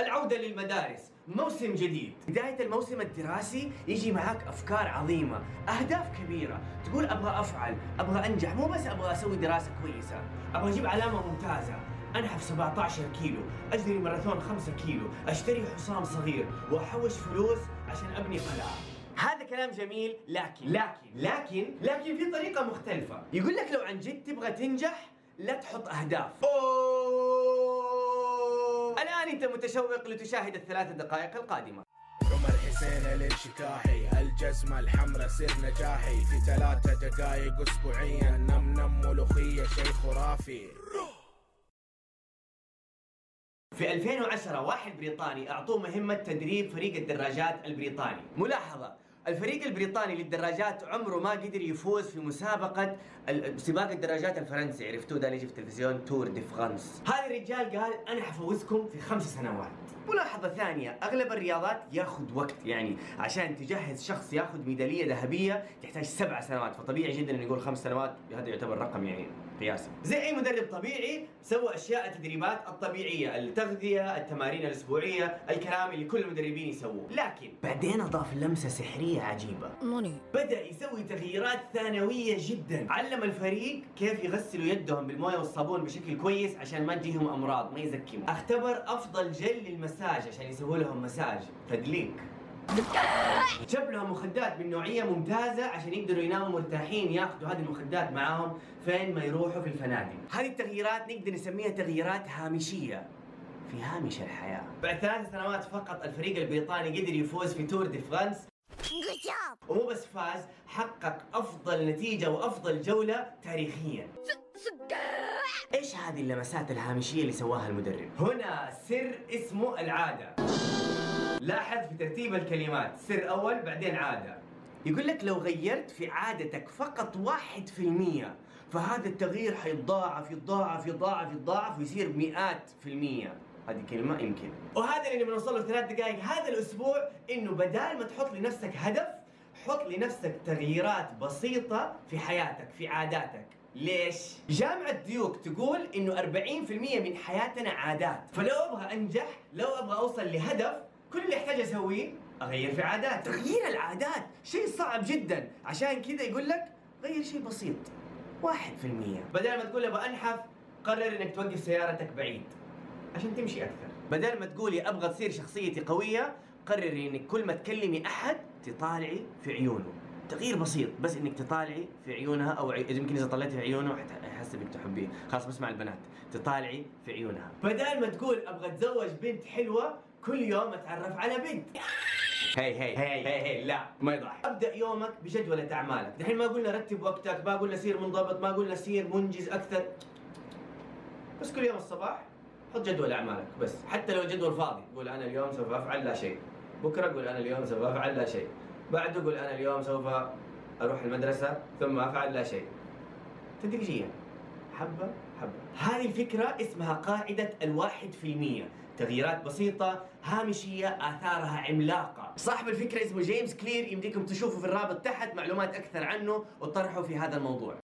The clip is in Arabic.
العودة للمدارس. موسم جديد. بداية الموسم الدراسي يجي معك أفكار عظيمة أهداف كبيرة. تقول أبغى أفعل أبغى أنجح. مو بس أبغى أسوي دراسة كويسة. أبغى أجيب علامة ممتازة. أنحف 17 كيلو أجري ماراثون 5 كيلو أشتري حصان صغير وأحوش فلوس عشان أبني قلعة. هذا كلام جميل لكن لكن لكن لكن في طريقة مختلفة. يقول لك لو عن جد تبغى تنجح لا تحط أهداف. أوه. أنت متشوق لتشاهد الثلاث دقائق القادمة. عمر حسين الانشكاحي الجزمة الحمراء سر نجاحي. في ثلاثة دقايق اسبوعيا. نم نم ملوخية شيء خرافي. في 2010 واحد بريطاني أعطوه مهمة تدريب فريق الدراجات البريطاني. ملاحظة الفريق البريطاني للدراجات عمره ما قدر يفوز في مسابقة سباق الدراجات الفرنسي. عرفتوه ده اللي في التلفزيون؟ تور دي فرانس هذا الرجال قال أنا حفوزكم في خمس سنوات. ملاحظة ثانية أغلب الرياضات ياخذ وقت يعني عشان تجهز شخص ياخذ ميدالية ذهبية تحتاج سبع سنوات. فطبيعي جدا إنه يقول خمس سنوات هذا يعتبر رقم يعني قياسي. زي أي مدرب طبيعي سوى أشياء التدريبات الطبيعية التغذية التمارين الأسبوعية الكلام اللي كل المدربين يسووه. لكن بعدين أضاف لمسة سحرية عجيبة. 何 بدأ يسوي تغييرات ثانوية جدا. علم الفريق كيف يغسلوا يدهم بالموية والصابون بشكل كويس عشان ما تجيهم أمراض ما يزكموا أختبر أفضل جل للمساج عشان يسووا لهم مساج. تدليك. جاب لهم مخدات من نوعية ممتازة عشان يقدروا يناموا مرتاحين ياخذوا هذه المخدات معاهم فين ما يروحوا في الفنادق. هذه التغييرات نقدر نسميها تغييرات هامشية. في هامش الحياة. بعد ثلاث سنوات فقط الفريق البريطاني قدر يفوز في تور دي فرانس! ومو بس فاز حقق أفضل نتيجة وأفضل جولة تاريخيا. إيش هذه اللمسات الهامشية اللي سواها المدرب؟ هنا سر اسمه العادة. لاحظ في ترتيب الكلمات سر أول بعدين عادة. يقول لك لو غيرت في عادتك فقط واحد في المية فهذا التغيير حيتضاعف يتضاعف يتضاعف يتضاعف ويصير مئات في المية. هذه كلمة يمكن وهذا اللي بنوصل له ثلاث دقائق هذا الأسبوع إنه بدال ما تحط لنفسك هدف حط لنفسك تغييرات بسيطة في حياتك في عاداتك ليش؟ جامعة ديوك تقول إنه 40% من حياتنا عادات، فلو أبغى أنجح، لو أبغى أوصل لهدف، كل اللي أحتاج أسويه أغير في عادات، تغيير العادات شيء صعب جدا، عشان كذا يقول لك غير شيء بسيط. 1% بدل ما تقول أبغى أنحف، قرر إنك توقف سيارتك بعيد. عشان تمشي أكثر. بدل ما تقولي أبغى تصير شخصيتي قوية قرري إنك كل ما تكلمي أحد تطالعي في عيونه. تغيير بسيط بس إنك تطالعي في عيونها أو عي... يمكن إذا طلعتي في عيونه حت- حيحس إنك تحبيه. خلاص بس مع البنات تطالعي في عيونها. بدل ما تقول أبغى أتزوج بنت حلوة كل يوم أتعرف على بنت. هي هي هي هي هي لا ما يضحك أبدأ يومك بجدولة أعمالك. دحين ما قلنا رتب وقتك ما قلنا سير منضبط ما قلنا سير منجز أكثر. بس كل يوم الصباح. حط جدول أعمالك بس. حتى لو الجدول فاضي قول أنا اليوم سوف أفعل لا شيء. بكرة قول أنا اليوم سوف أفعل لا شيء. بعده قول أنا اليوم سوف أروح المدرسة ثم أفعل لا شيء. تدريجيا. حبة حبة. هذه الفكرة اسمها قاعدة الواحد في المية. تغييرات بسيطة هامشية آثارها عملاقة. صاحب الفكرة اسمه جيمس كلير يمديكم تشوفوا في الرابط تحت معلومات أكثر عنه وطرحوا في هذا الموضوع.